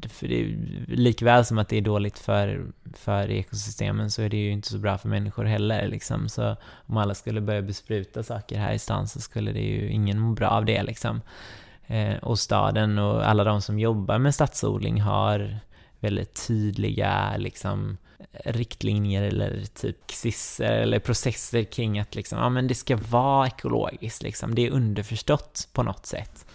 för det är, likväl som att det är dåligt för, för ekosystemen så är det ju inte så bra för människor heller. Liksom. Så om alla skulle börja bespruta saker här i stan så skulle det ju ingen må bra av det. Liksom. Eh, och staden och alla de som jobbar med stadsodling har väldigt tydliga liksom, riktlinjer eller typ skisser eller processer kring att liksom, ja, men det ska vara ekologiskt. Liksom. Det är underförstått på något sätt.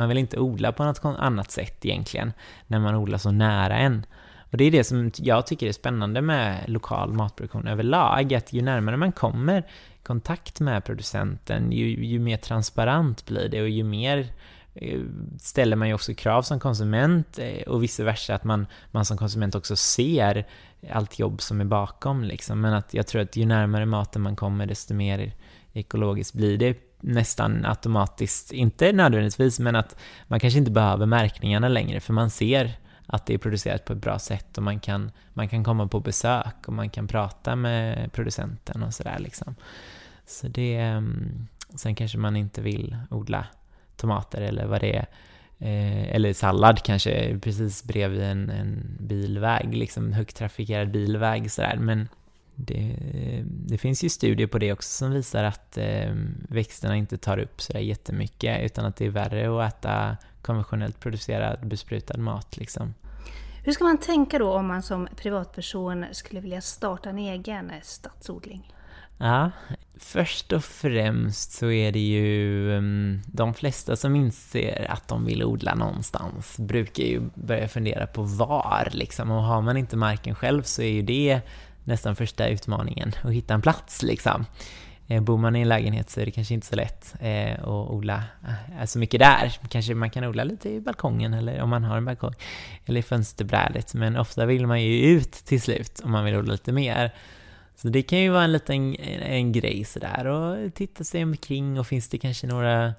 Man vill inte odla på något annat sätt egentligen, när man odlar så nära en. Och det är det som jag tycker är spännande med lokal matproduktion överlag, att ju närmare man kommer kontakt med producenten, ju, ju mer transparent blir det och ju mer eh, ställer man ju också krav som konsument eh, och vice versa, att man, man som konsument också ser allt jobb som är bakom. Liksom. Men att jag tror att ju närmare maten man kommer, desto mer ekologiskt blir det nästan automatiskt, inte nödvändigtvis, men att man kanske inte behöver märkningarna längre för man ser att det är producerat på ett bra sätt och man kan, man kan komma på besök och man kan prata med producenten och sådär liksom. Så det, ehm, sen kanske man inte vill odla tomater eller vad det är, eh, eller sallad kanske precis bredvid en, en bilväg, liksom högt trafikerad bilväg sådär, men det, det, finns ju studier på det också som visar att eh, växterna inte tar upp sådär jättemycket utan att det är värre att äta konventionellt producerad besprutad mat. Liksom. Hur ska man tänka då om man som privatperson skulle vilja starta en egen stadsodling? Ja, först och främst så är det ju um, de flesta som inser att de vill odla någonstans brukar ju börja fundera på var liksom och har man inte marken själv så är ju det nästan första utmaningen att hitta en plats liksom. Eh, bor man i en lägenhet så är det kanske inte så lätt eh, att odla eh, så mycket där. Kanske man kan odla lite i balkongen eller om man har en balkong eller i fönsterbrädet men ofta vill man ju ut till slut om man vill odla lite mer. Så det kan ju vara en liten en grej sådär och titta sig omkring och finns det kanske några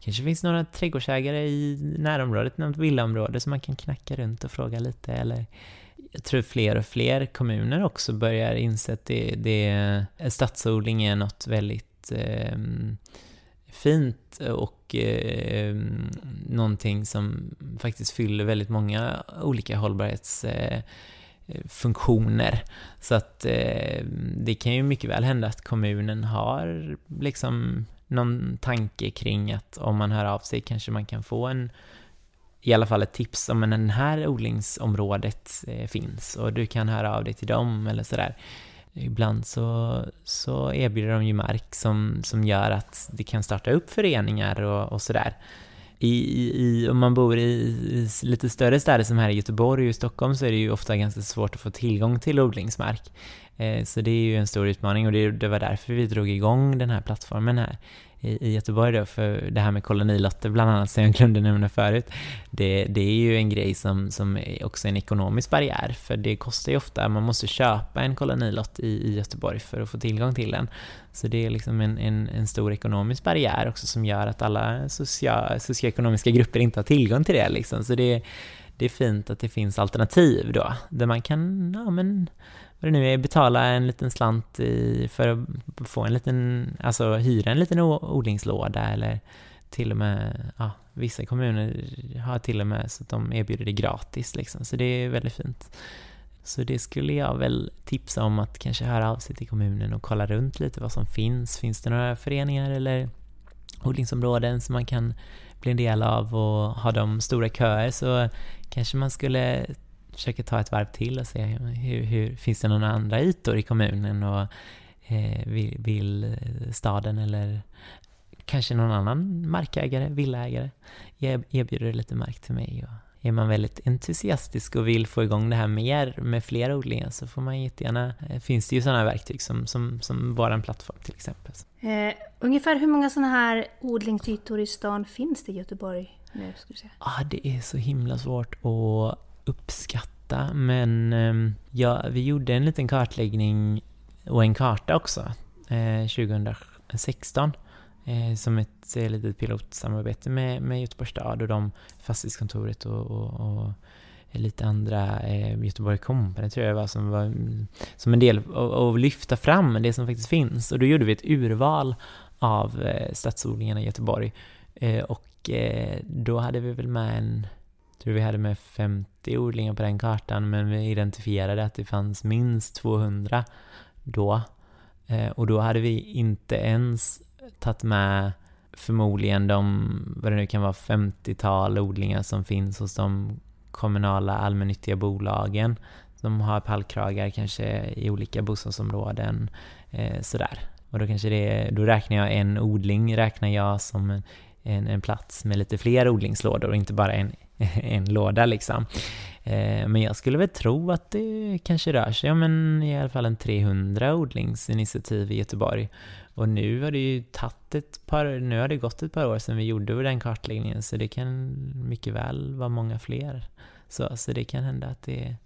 kanske finns några trädgårdsägare i närområdet, något villaområde som man kan knacka runt och fråga lite eller jag tror fler och fler kommuner också börjar inse att det, det, stadsodling är något väldigt eh, fint och eh, någonting som faktiskt fyller väldigt många olika hållbarhetsfunktioner. Eh, Så att eh, det kan ju mycket väl hända att kommunen har liksom någon tanke kring att om man hör av sig kanske man kan få en i alla fall ett tips om den det här odlingsområdet eh, finns och du kan höra av dig till dem eller sådär. Ibland så, så erbjuder de ju mark som, som gör att det kan starta upp föreningar och, och sådär. I, i, om man bor i, i, lite större städer som här i Göteborg och i Stockholm så är det ju ofta ganska svårt att få tillgång till odlingsmark. Eh, så det är ju en stor utmaning och det, det var därför vi drog igång den här plattformen här i, i Göteborg då, för det här med kolonilotter bland annat som jag glömde nämna förut, det, det är ju en grej som, som är också en ekonomisk barriär, för det kostar ju ofta, man måste köpa en kolonilott i, i Göteborg för att få tillgång till den. Så det är liksom en, en, en stor ekonomisk barriär också som gör att alla socia, socioekonomiska grupper inte har tillgång till det liksom. Så det, det är fint att det finns alternativ då, där man kan, ja men vad det nu är, betala en liten slant i, för att få en liten, alltså hyra en liten odlingslåda eller till och med, ja, vissa kommuner har till och med så att de erbjuder det gratis liksom, så det är väldigt fint. Så det skulle jag väl tipsa om att kanske höra av sig till kommunen och kolla runt lite vad som finns. Finns det några föreningar eller odlingsområden som man kan bli en del av och har de stora köer så kanske man skulle försöker ta ett varv till och se hur, hur finns det några andra ytor i kommunen och eh, vill, vill, staden eller kanske någon annan markägare, villaägare erbjuder lite mark till mig. Och är man väldigt entusiastisk och vill få igång det här mer med fler odlingar så får man jättegärna, eh, finns det ju sådana verktyg som, som, som vår plattform till exempel. Eh, ungefär hur många sådana här odlingsytor i stan finns det i Göteborg nu? Säga? Ah, det är så himla svårt att uppskatta, men ehm, ja, vi gjorde en liten kartläggning och en karta också eh, 2016 eh, som ett eh, litet pilotsamarbete med, med Göteborgs stad och de fastighetskontoret och, och, och lite andra, eh, Göteborg Company tror jag var som var som en del av att lyfta fram det som faktiskt finns. Och då gjorde vi ett urval av eh, stadsodlingarna i Göteborg. Eh, och eh, då hade vi väl med en tror vi hade med 50 odlingar på den kartan men vi identifierade att det fanns minst 200 då. Eh, och då hade vi inte ens tagit med förmodligen de, vad det nu kan vara, 50-tal odlingar som finns hos de kommunala allmännyttiga bolagen. De har pallkragar kanske i olika bostadsområden, eh, sådär. Och då kanske det, då räknar jag en odling, räknar jag som en, en, en plats med lite fler odlingslådor och inte bara en [laughs] en låda liksom. Eh, men jag skulle väl tro att det kanske rör sig om en, i alla fall en 300 odlingsinitiativ i Göteborg. Och nu har det ju tagit ett par, nu har det gått ett par år sedan vi gjorde den kartläggningen så det kan mycket väl vara många fler. Så, så det kan hända att det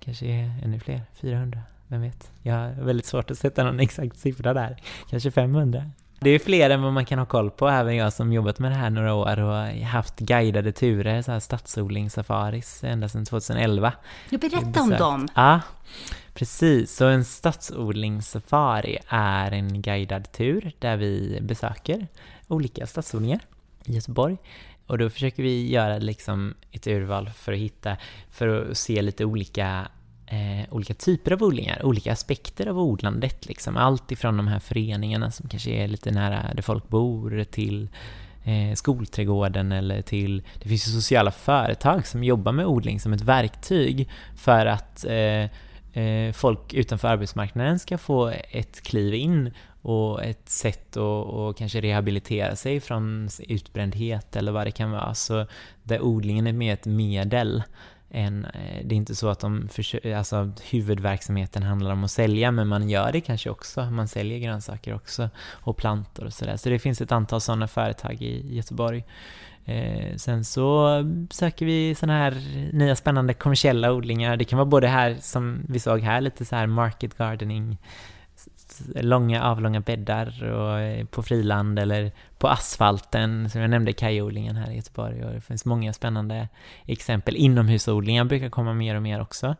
kanske är ännu fler, 400, vem vet? Jag har väldigt svårt att sätta någon [laughs] exakt siffra där, kanske 500. Det är fler än vad man kan ha koll på, även jag som jobbat med det här några år och haft guidade turer, så här stadsodlingssafaris ända sedan 2011. Du berätta om dem! Ja, precis. Så en stadsodlingssafari är en guidad tur där vi besöker olika stadsodlingar i Göteborg. Och då försöker vi göra liksom ett urval för att hitta, för att se lite olika eh, olika typer av odlingar, olika aspekter av odlandet. Liksom. Allt ifrån de här föreningarna som kanske är lite nära där folk bor till eh, skolträdgården eller till... Det finns ju sociala företag som jobbar med odling som ett verktyg för att eh, eh, folk utanför arbetsmarknaden ska få ett kliv in och ett sätt att och kanske rehabilitera sig från utbrändhet eller vad det kan vara. Så där odlingen är mer ett medel en, eh, det är inte så att de försöker, alltså huvudverksamheten handlar om att sälja, men man gör det kanske också. Man säljer grönsaker också och plantor och sådär. Så det finns ett antal sådana företag i Göteborg. Eh, sen så söker vi sådana här nya spännande kommersiella odlingar. Det kan vara både här, som vi såg här, lite så här market gardening långa avlånga bäddar och eh, på friland eller på asfalten, som jag nämnde kajodlingen här i Göteborg. Och det finns många spännande exempel. Inomhusodlingar brukar komma mer och mer också,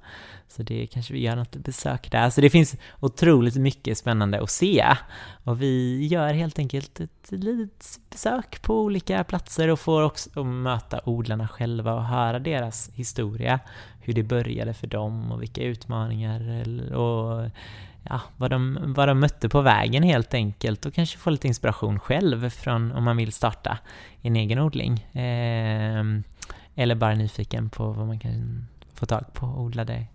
så det kanske vi gör något besök där. Så det finns otroligt mycket spännande att se. Och vi gör helt enkelt ett litet besök på olika platser och får också möta odlarna själva och höra deras historia, hur det började för dem och vilka utmaningar och ja, vad, de, vad de mötte på vägen helt enkelt och kanske få lite inspiration själv från om man vill starta en egen odling. Eh, eller bara nyfiken på vad man kan få tag på odlade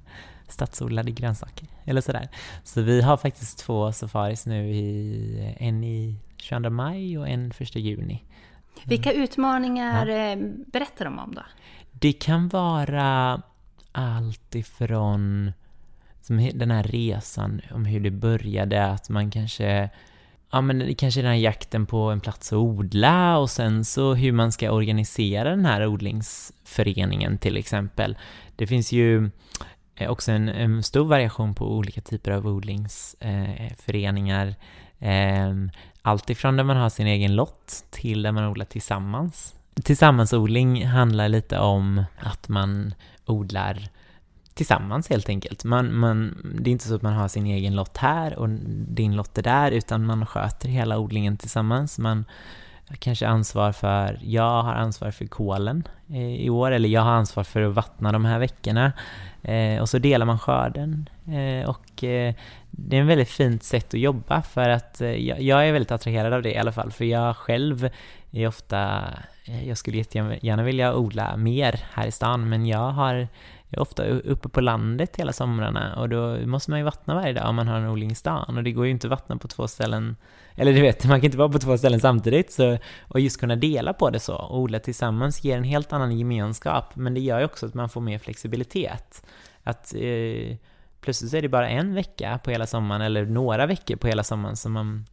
stadsodlade grönsaker eller sådär. Så vi har faktiskt två safaris nu, i, en i 22 maj och en 1 juni. Vilka utmaningar ja. Eh, berättar de om då? Det kan vara allt ifrån som den här resan om hur det började, att man kanske Ja men kanske den här jakten på en plats att odla och sen så hur man ska organisera den här odlingsföreningen till exempel. Det finns ju eh, också en, en stor variation på olika typer av odlingsföreningar. Eh, allt ifrån där man har sin egen lott till där man odlar tillsammans. Tillsammansodling handlar lite om att man odlar tillsammans helt enkelt. Man, man, det är inte så att man har sin egen lott här och din lott är där, utan man sköter hela odlingen tillsammans. Man kanske ansvar för, jag har ansvar för kolen eh, i år, eller jag har ansvar för att vattna de här veckorna. Eh, och så delar man skörden. Eh, och eh, det är ett väldigt fint sätt att jobba för att eh, jag, jag, är väldigt attraherad av det i alla fall, för jag själv är ofta, jag skulle jättegärna vilja odla mer här i stan, men jag har jag är ofta uppe på landet hela somrarna och då måste man ju vattna varje dag om man har en odling i stan. Och det går ju inte att vattna på två ställen. Eller du vet, man kan inte vara på två ställen samtidigt. Så, och just kunna dela på det så. Och odla tillsammans ger en helt annan gemenskap. Men det gör ju också att man får mer flexibilitet. Att eh, plötsligt så är det bara en vecka på hela sommaren eller några veckor på hela sommaren som man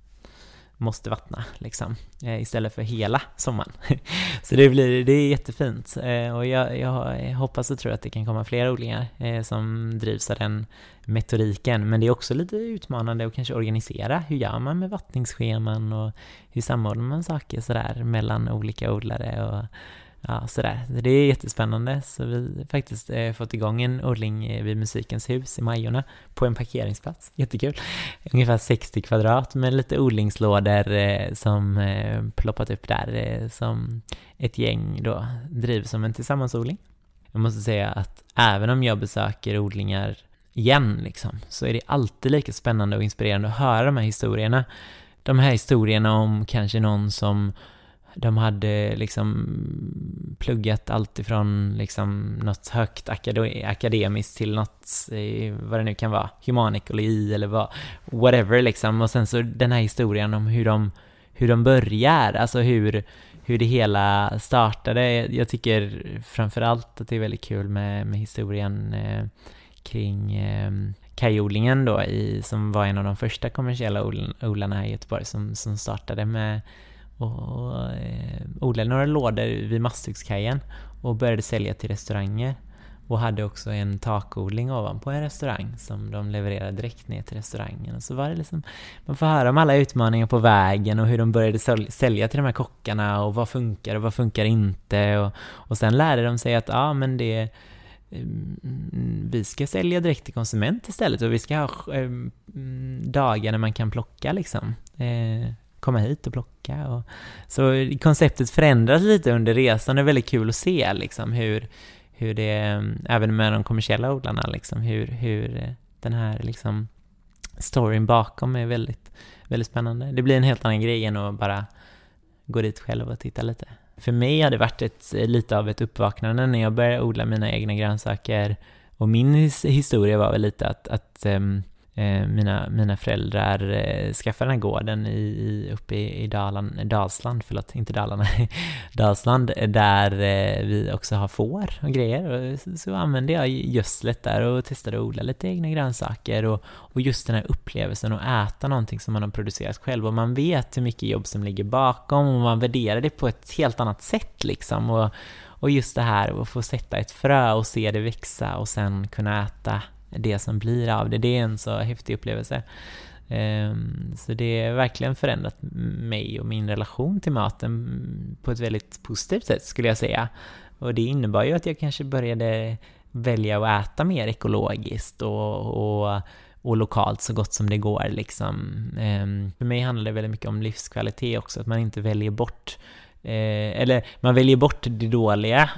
måste vattna liksom, eh, istället för hela sommaren. [laughs] Så det, blir, det är jättefint eh, och jag, jag hoppas och tror att det kan komma fler odlingar eh, som drivs av den metodiken. Men det är också lite utmanande att kanske organisera. Hur gör man med vattningsscheman och hur samordnar man saker sådär mellan olika odlare och ja, sådär. Det är jättespännande. Så vi har faktiskt eh, fått igång en odling eh, vid Musikens hus i Majorna på en parkeringsplats. Jättekul. Ungefär 60 kvadrat med lite odlingslådor eh, som eh, ploppat upp där eh, som ett gäng då driver som en tillsammansodling. Jag måste säga att även om jag besöker odlingar igen liksom, så är det alltid lika spännande och inspirerande att höra de här historierna. De här historierna om kanske någon som de hade liksom pluggat allt ifrån liksom något högt akademiskt till något, eh, vad det nu kan vara, humanekologi eller vad, whatever liksom. Och sen så den här historien om hur de, hur de börjar, alltså hur, hur det hela startade. Jag tycker framförallt att det är väldigt kul med, med historien eh, kring eh, kajodlingen då, i, som var en av de första kommersiella odlarna i Göteborg som, som startade med och eh, odlade några lådor vid Masthuggskajen och började sälja till restauranger och hade också en takodling ovanpå en restaurang som de levererade direkt ner till restaurangen. Och så var det liksom, man får höra om alla utmaningar på vägen och hur de började sälja till de här kockarna och vad funkar och vad funkar inte. Och, och sen lärde de sig att ja, men det mm, vi ska sälja direkt till konsument istället och vi ska ha eh, mm, dagar när man kan plocka liksom. Eh, Komma hit och plocka. Och, så konceptet förändras lite under resan, det är väldigt kul att se liksom hur, hur det, även med de kommersiella odlarna, liksom, hur, hur den här liksom storyn bakom är väldigt, väldigt spännande. Det blir en helt annan grej än att bara gå dit själv och titta lite. För mig har det varit ett, lite av ett uppvaknande när jag började odla mina egna grönsaker och min historia var väl lite att, att um, Eh, mina, mina föräldrar eh, skaffade den här gården i, i, uppe i, i Dalan, Dalsland, förlåt, inte Dalarna, [laughs] Dalsland, eh, där eh, vi också har får och grejer. Och så, så använde jag gödslet där och testade att odla lite egna grönsaker och, och just den här upplevelsen att äta någonting som man har producerat själv och man vet hur mycket jobb som ligger bakom och man värderar det på ett helt annat sätt liksom. Och, och just det här att få sätta ett frö och se det växa och sen kunna äta det som blir av det. Det är en så häftig upplevelse. Ehm, så det har verkligen förändrat mig och min relation till maten på ett väldigt positivt sätt skulle jag säga. Och det innebar ju att jag kanske började välja att äta mer ekologiskt och, och, och lokalt så gott som det går. Liksom. Ehm, för mig handlar det väldigt mycket om livskvalitet också, att man inte väljer bort eh, eller man väljer bort det dåliga,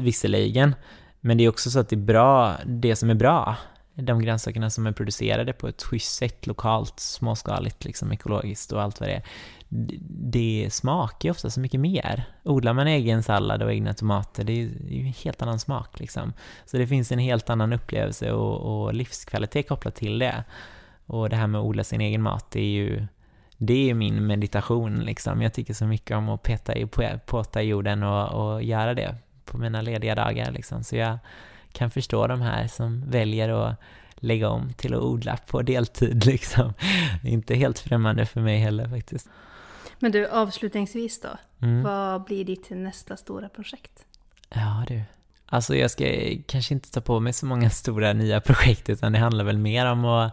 visserligen, men det är också så att det är bra, det som är bra, de grönsakerna som är producerade på ett schysst sätt, lokalt, småskaligt, liksom ekologiskt och allt vad det är, det smakar ju ofta så mycket mer. Odlar man egen sallad och egna tomater, det är ju en helt annan smak liksom. Så det finns en helt annan upplevelse och, och livskvalitet kopplat till det. Och det här med att odla sin egen mat, det är ju det är min meditation liksom. Jag tycker så mycket om att peta i, påta i jorden och, och göra det på mina lediga dagar liksom. Så jag kan förstå de här som väljer att lägga om till att odla på deltid [laughs] liksom. Inte helt främmande för mig heller faktiskt. Men du, avslutningsvis då. Mm. Vad blir ditt nästa stora projekt? Ja du. Alltså jag ska kanske inte ta på mig så många stora nya projekt utan det handlar väl mer om att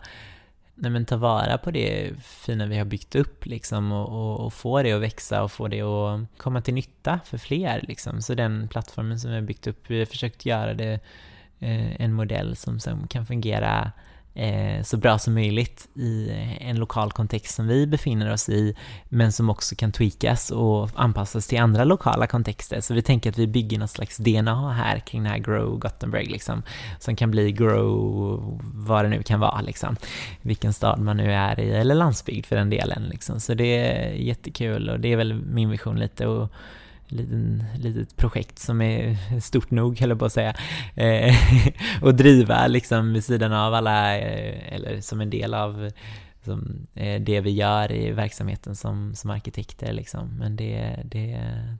nej men, ta vara på det fina vi har byggt upp liksom och, och, och, få det att växa och få det att komma till nytta för fler liksom. Så den plattformen som vi har byggt upp, vi har försökt göra det eh, en modell som, som kan fungera Eh, så bra som möjligt i en lokal kontext som vi befinner oss i, men som också kan tweakas och anpassas till andra lokala kontexter. Så vi tänker att vi bygger något slags DNA här kring det här Grow Gothenburg, liksom, som kan bli Grow vad det nu kan vara, liksom. vilken stad man nu är i, eller landsbygd för den delen. Liksom. Så det är jättekul och det är väl min vision lite. Och, liten, litet projekt som är [laughs] stort nog, höll jag på att säga, eh, [laughs] och driva liksom vid sidan av alla, eh, eller som en del av som, eh, det vi gör i verksamheten som, som arkitekter liksom. Men det, det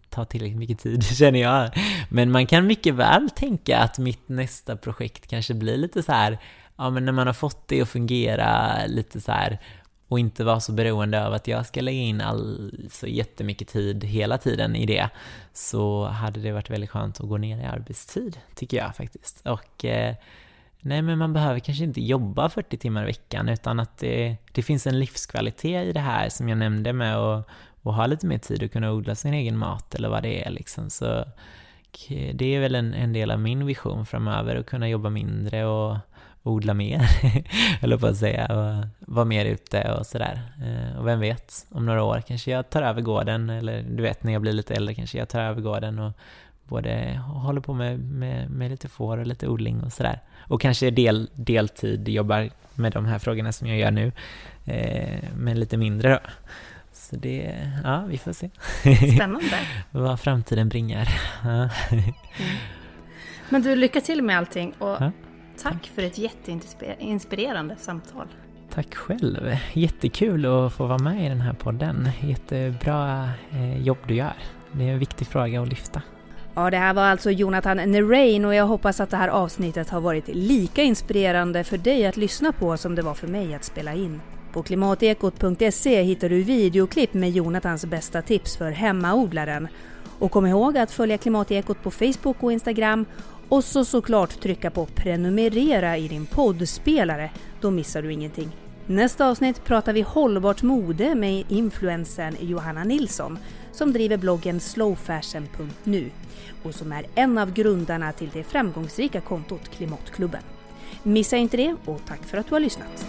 tar tillräckligt mycket tid [laughs] känner jag. Men man kan mycket väl tänka att mitt nästa projekt kanske blir lite så här, ja men när man har fått det att fungera lite så här och inte vara så beroende av att jag ska lägga in all, så jättemycket tid hela tiden i det, så hade det varit väldigt skönt att gå ner i arbetstid, tycker jag faktiskt. Och eh, nej, men man behöver kanske inte jobba 40 timmar i veckan, utan att det, det finns en livskvalitet i det här som jag nämnde med att, att ha lite mer tid att kunna odla sin egen mat eller vad det är liksom. Så eh, det är väl en, en del av min vision framöver, att kunna jobba mindre och odla mer, [laughs] eller på att säga, och vara mer ute och sådär. Eh, och vem vet, om några år kanske jag tar över gården, eller du vet när jag blir lite äldre kanske jag tar över gården och både håller på med, med, med lite får och lite odling och sådär. Och kanske del, deltid jobbar med de här frågorna som jag gör nu, eh, men lite mindre då. Så det, ja, vi får se. Spännande. [laughs] Vad framtiden bringar. [laughs] mm. Men du, lycka till med allting och ja. Tack för ett jätteinspirerande samtal. Tack själv. Jättekul att få vara med i den här podden. Jättebra eh, jobb du gör. Det är en viktig fråga att lyfta. Ja, det här var alltså Jonathan Nerain och jag hoppas att det här avsnittet har varit lika inspirerande för dig att lyssna på som det var för mig att spela in. På klimatekot.se hittar du videoklipp med Jonathans bästa tips för hemmaodlaren. Och kom ihåg att följa Klimatekot på Facebook och Instagram och så såklart trycka på prenumerera i din poddspelare, då missar du ingenting. Nästa avsnitt pratar vi hållbart mode med influensen Johanna Nilsson som driver bloggen slowfashion.nu och som är en av grundarna till det framgångsrika kontot Klimatklubben. Missa inte det och tack för att du har lyssnat!